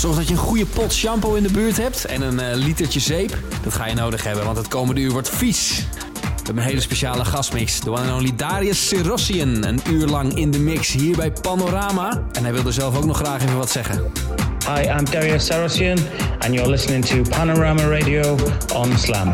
Zorg dat je een goede pot shampoo in de buurt hebt en een uh, litertje zeep. Dat ga je nodig hebben, want het komende uur wordt vies. We hebben een hele speciale gastmix. De one and only Darius Syrossian. Een uur lang in de mix hier bij Panorama. En hij wilde zelf ook nog graag even wat zeggen. Hi, I'm Darius Sarosian and you're listening to Panorama Radio on Slam.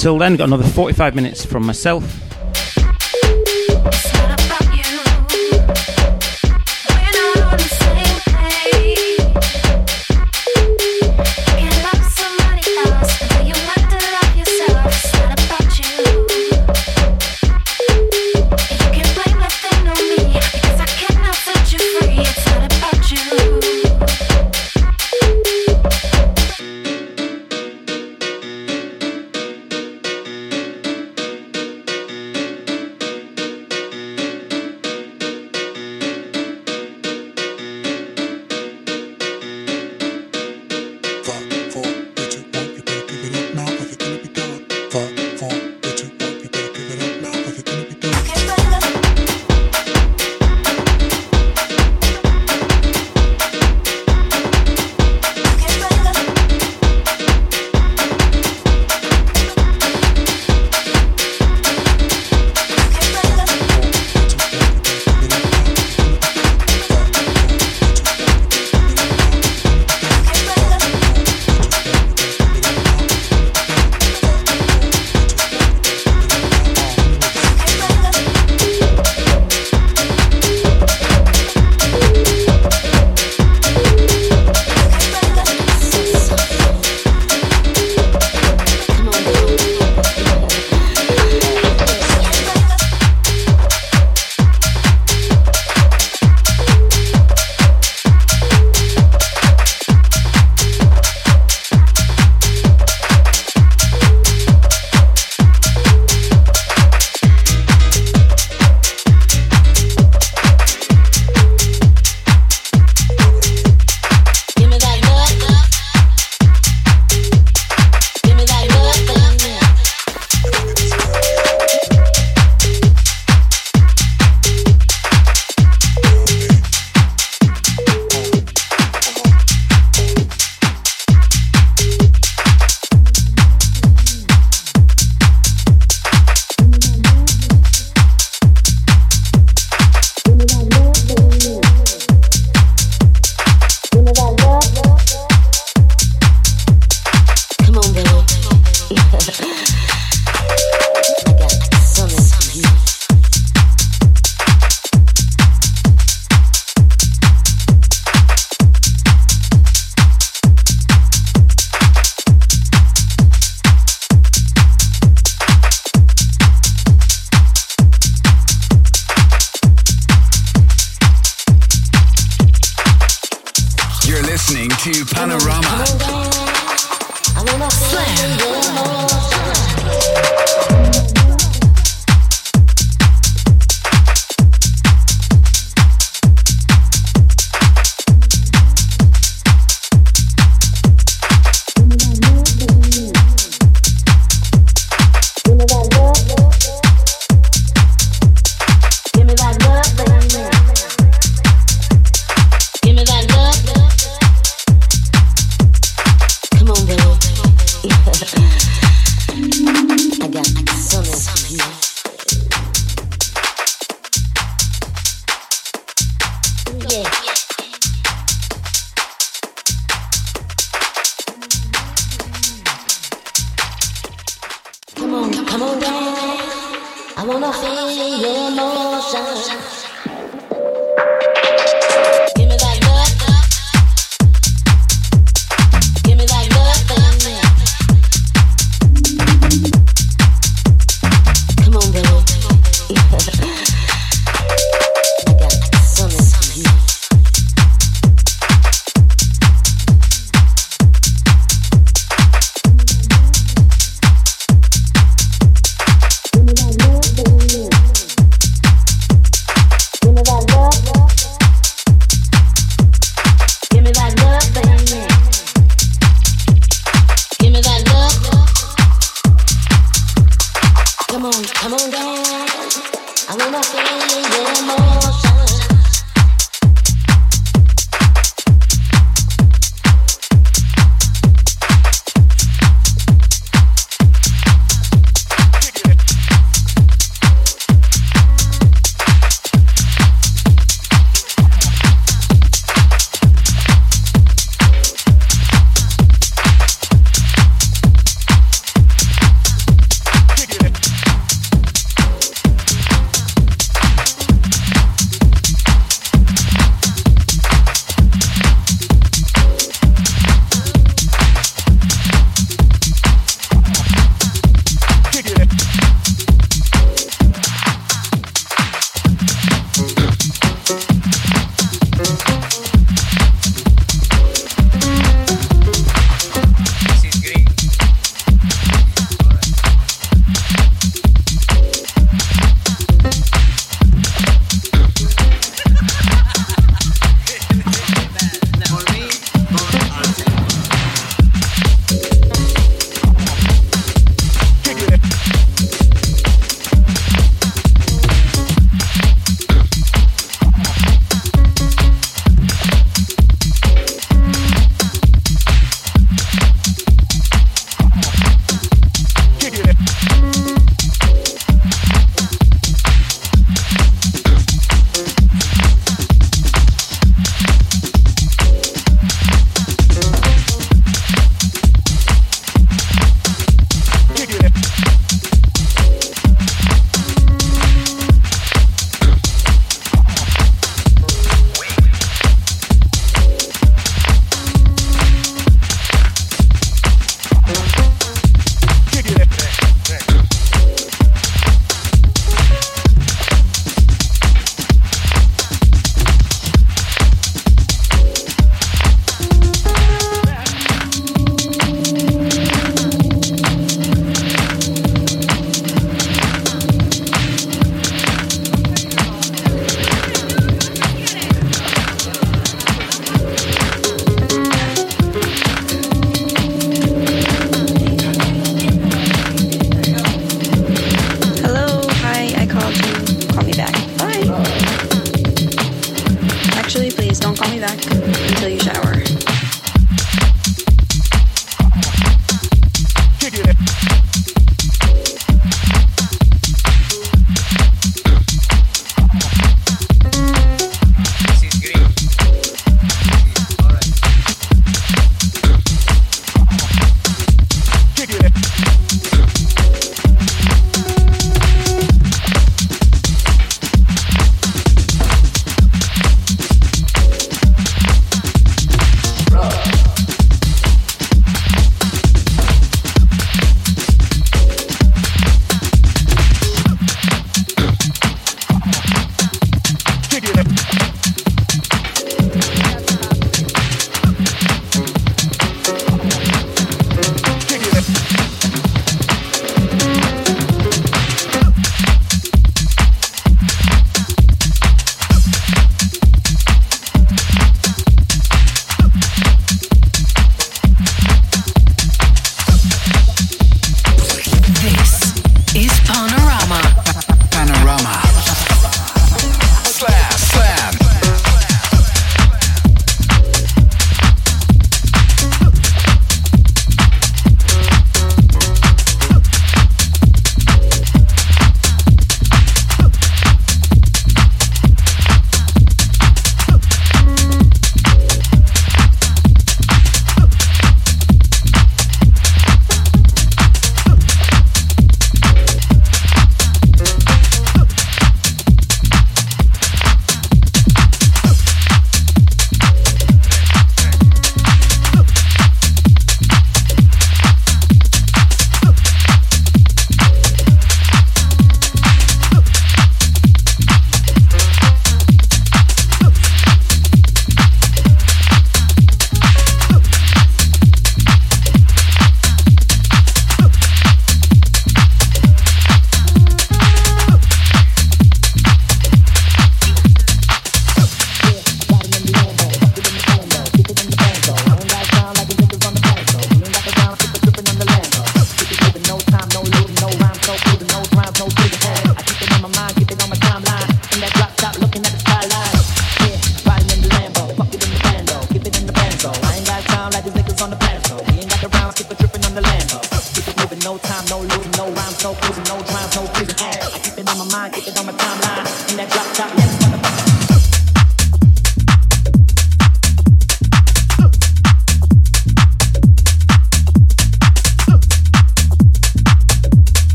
Until then, got another 45 minutes from myself.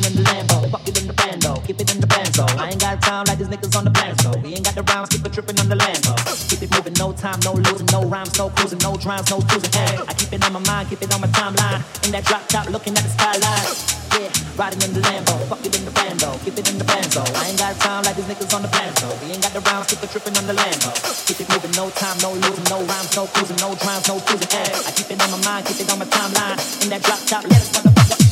it in the Lambo, fuck it in the bando, keep it in the banzo. I ain't got time like these niggas on the plan, so we ain't got the rounds, keep it tripping on the Lambo. Keep it moving, no time, no losing, no rhymes, no cruising, no drives, no cruising. Hey, I keep it on my mind, keep it on my timeline. In that drop top, looking at the skyline. Yeah, riding in the Lambo, fuck it in the bando, keep it in the banzo. I ain't got time like these niggas on the plan, so we ain't got the rounds, keep it tripping on the Lambo. Keep it moving, no time, no losing, no rhymes, no cruising, no drives, no cruising. Hey, I keep it on my mind, keep it on my timeline. In that drop top, let us motherfucker.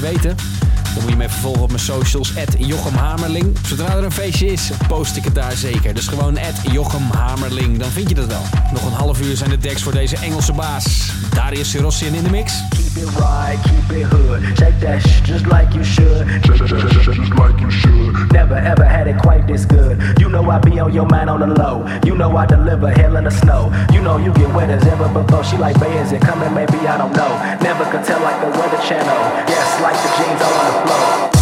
weten. Dan moet je me even volgen op mijn socials, Jochem Hamerling. Zodra er een feestje is, post ik het daar zeker. Dus gewoon Jochem Hamerling, dan vind je dat wel. Nog een half uur zijn de decks voor deze Engelse baas. Darius Sirossi in de mix. right, keep it hood. Take that shit just like you should. Just like you should. Never ever had it quite this good. You know I be on your mind on the low. You know I deliver hell in the snow. You know you get wet as ever before. She like, babe, it coming? Maybe I don't know. Never could tell like the weather channel. Yes, like the jeans all on the floor.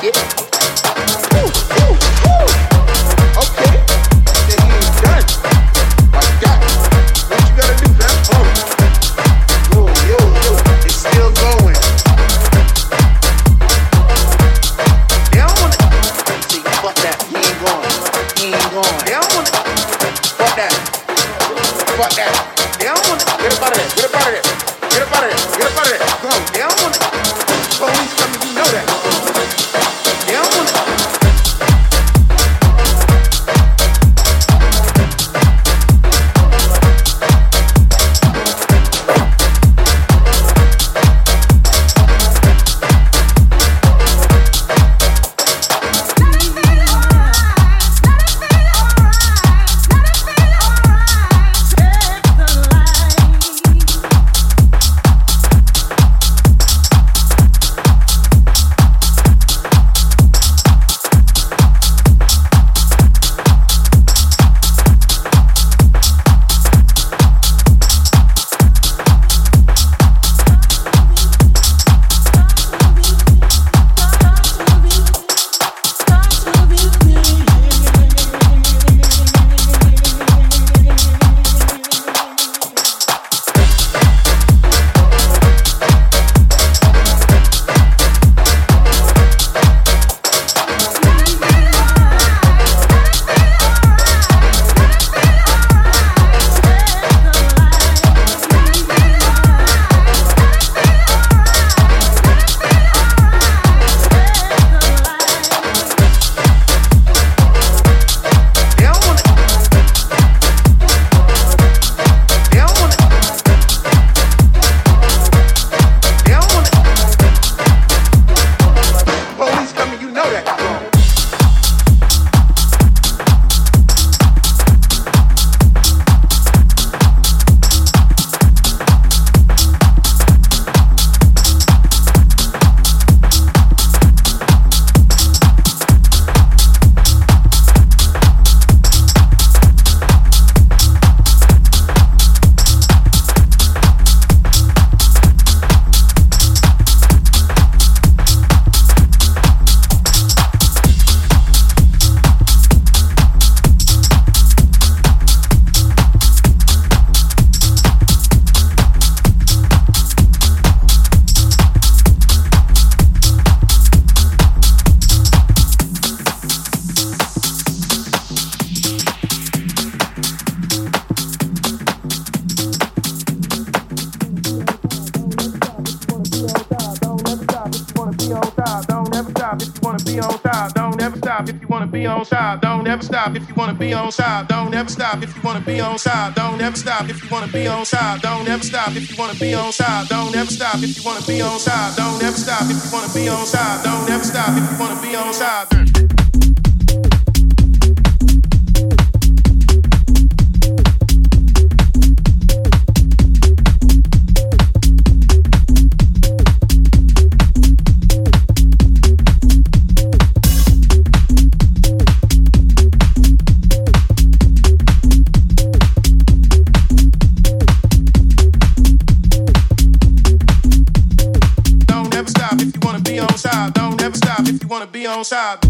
If you wanna be on side. Don't ever stop if you wanna be on side. Don't ever stop if you wanna be on side. Don't ever stop if you wanna be on side. Love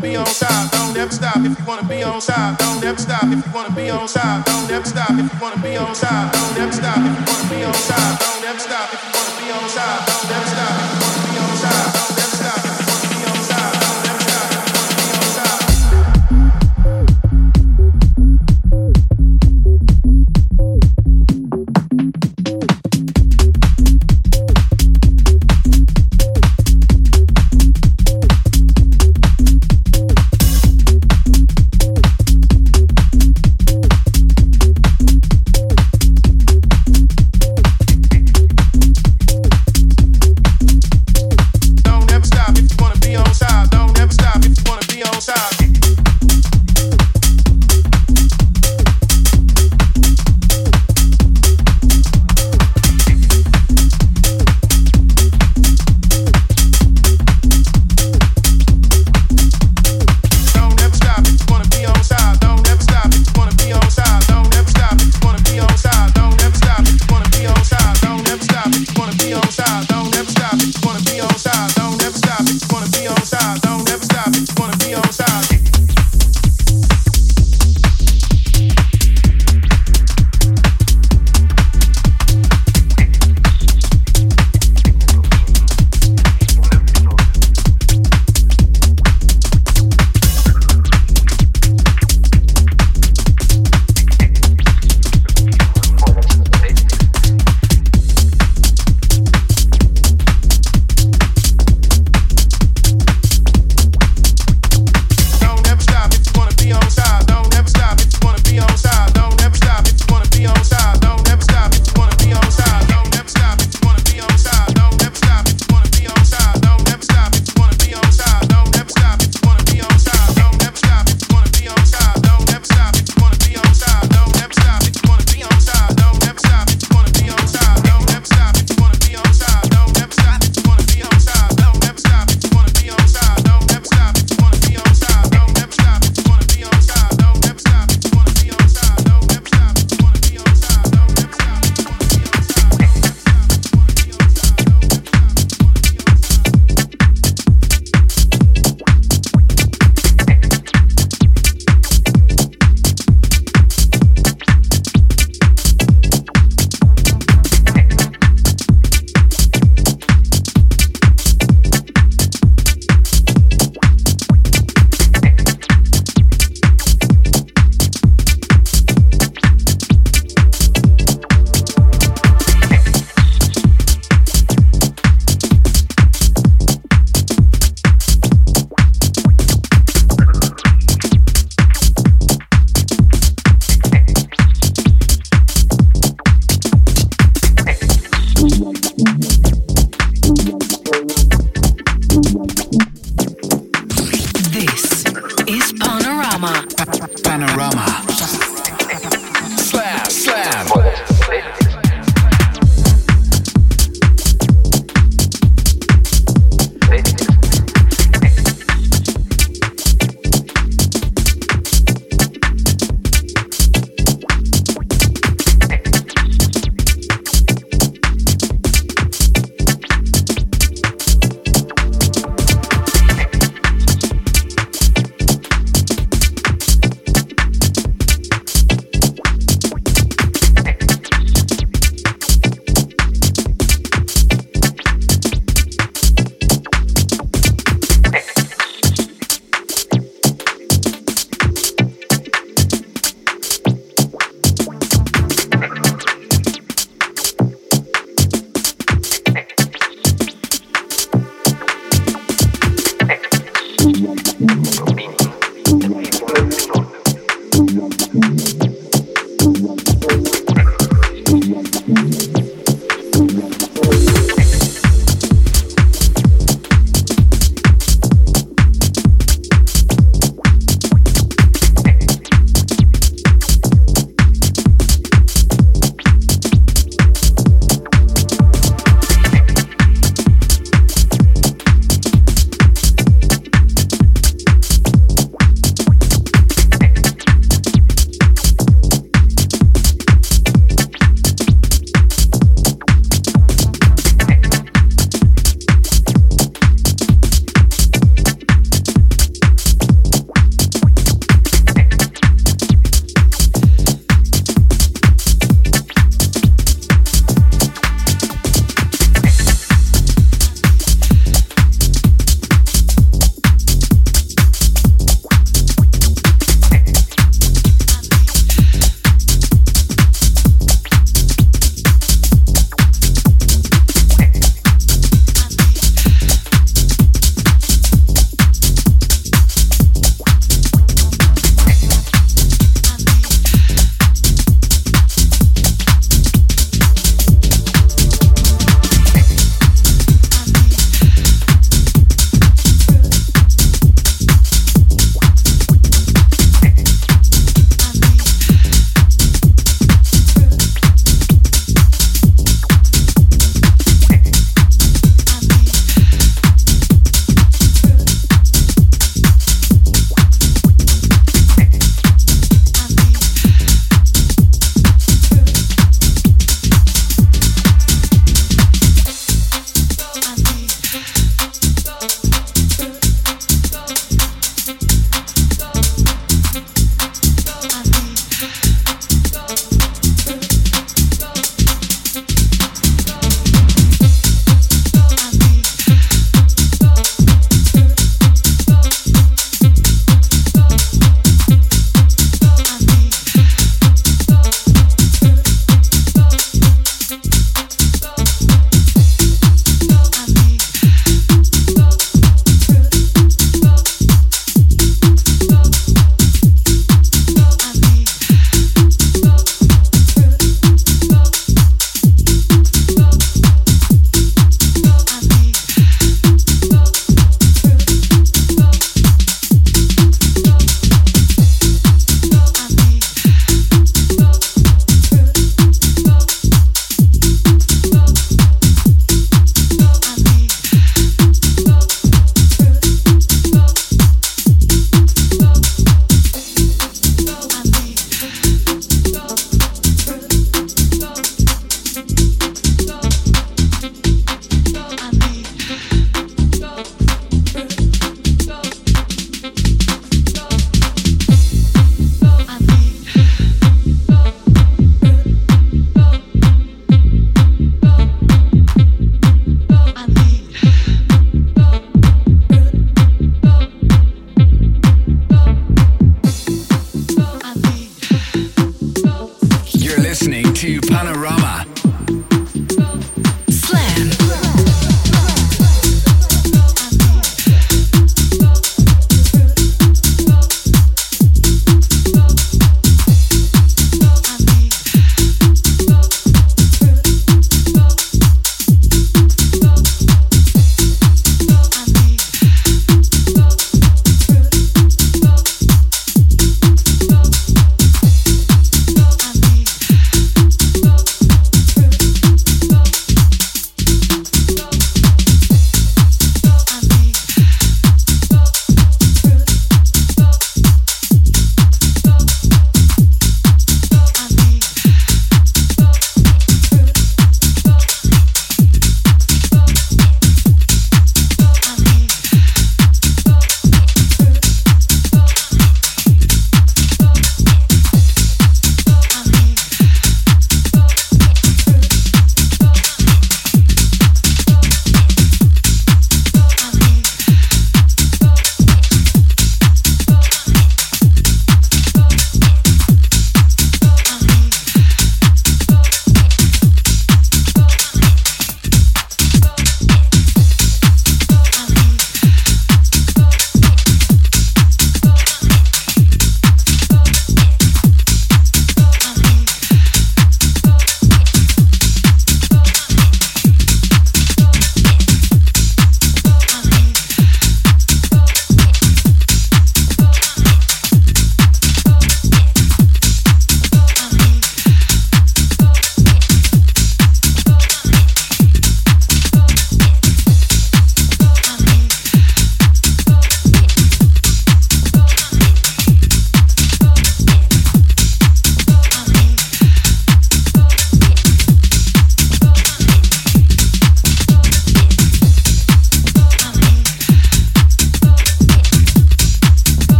wanna be on top, don't ever stop. If you wanna be on top, don't ever stop. If you wanna be on top, don't ever stop. If you wanna be on top, don't ever stop. If you wanna be on top.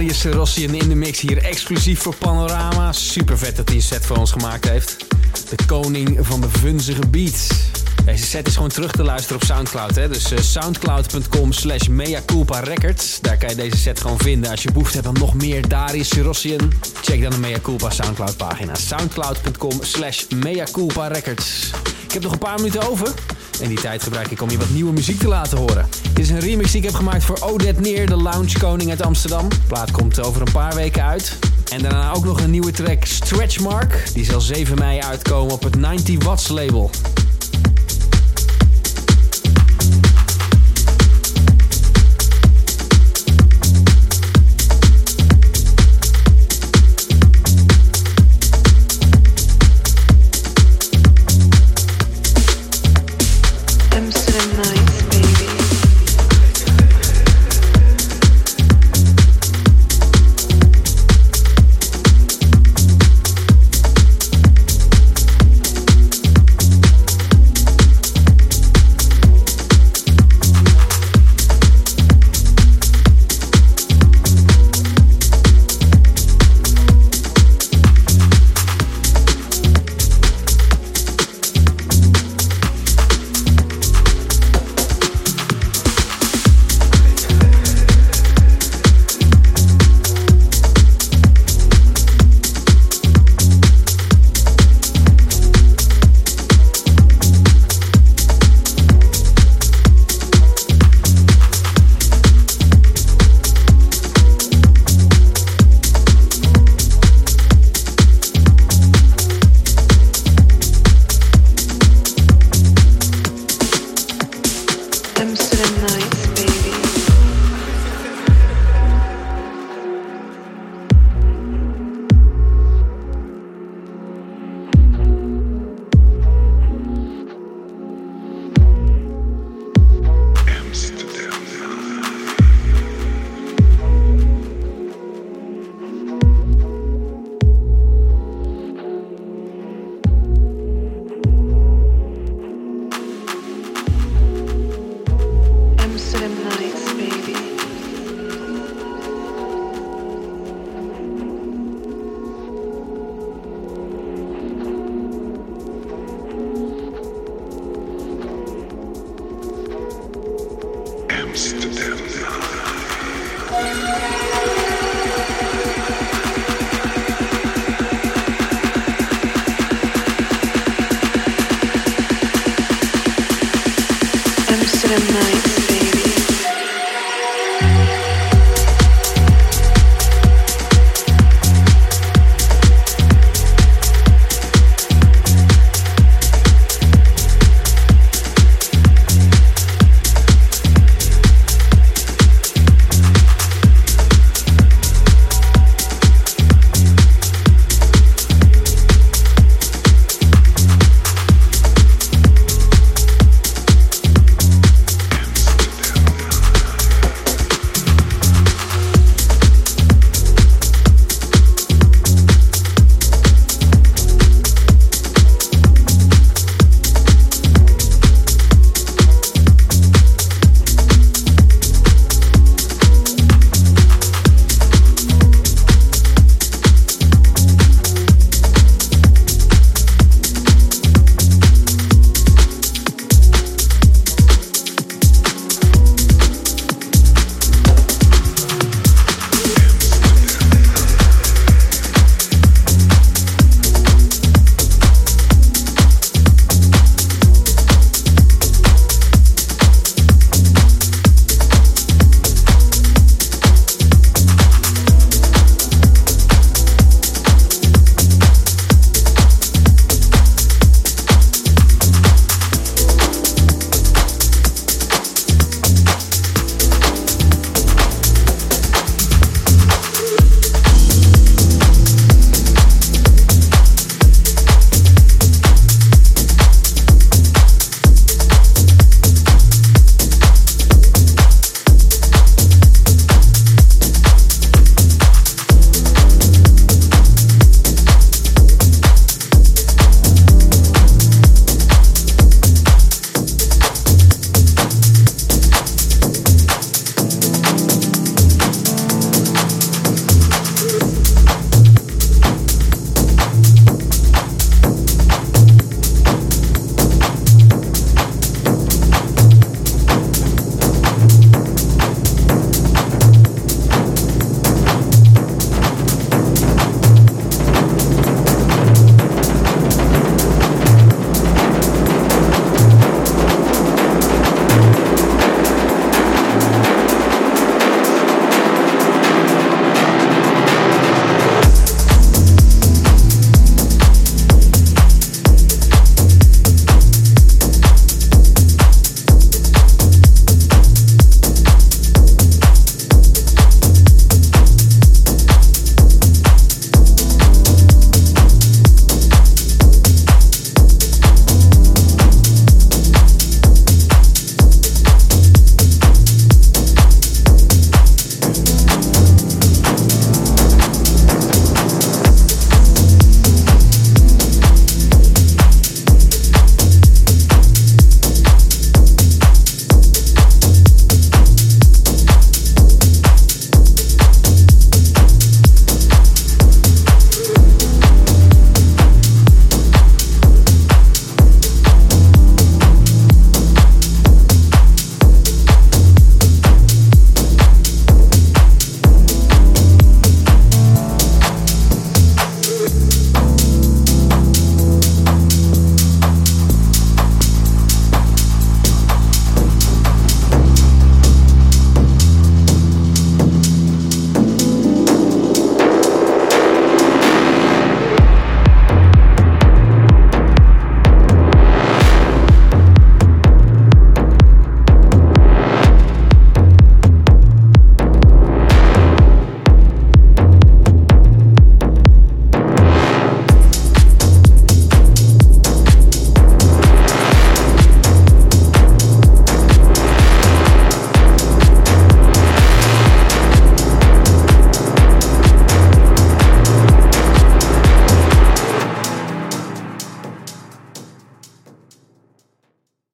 Darius Rossian in de mix hier exclusief voor Panorama. Super vet dat hij een set voor ons gemaakt heeft. De koning van de vunzige beats. Deze set is gewoon terug te luisteren op Soundcloud. Hè? Dus uh, soundcloud.com slash records. Daar kan je deze set gewoon vinden. Als je behoefte hebt aan nog meer Darius Rossian. Check dan de Mea Culpa Soundcloud pagina. soundcloud.com slash records. Ik heb nog een paar minuten over. En die tijd gebruik ik om je wat nieuwe muziek te laten horen. Dit is een remix die ik heb gemaakt voor Odette Neer, de lounge koning uit Amsterdam. De plaat komt over een paar weken uit. En daarna ook nog een nieuwe track Stretchmark. Die zal 7 mei uitkomen op het 90 Watts label.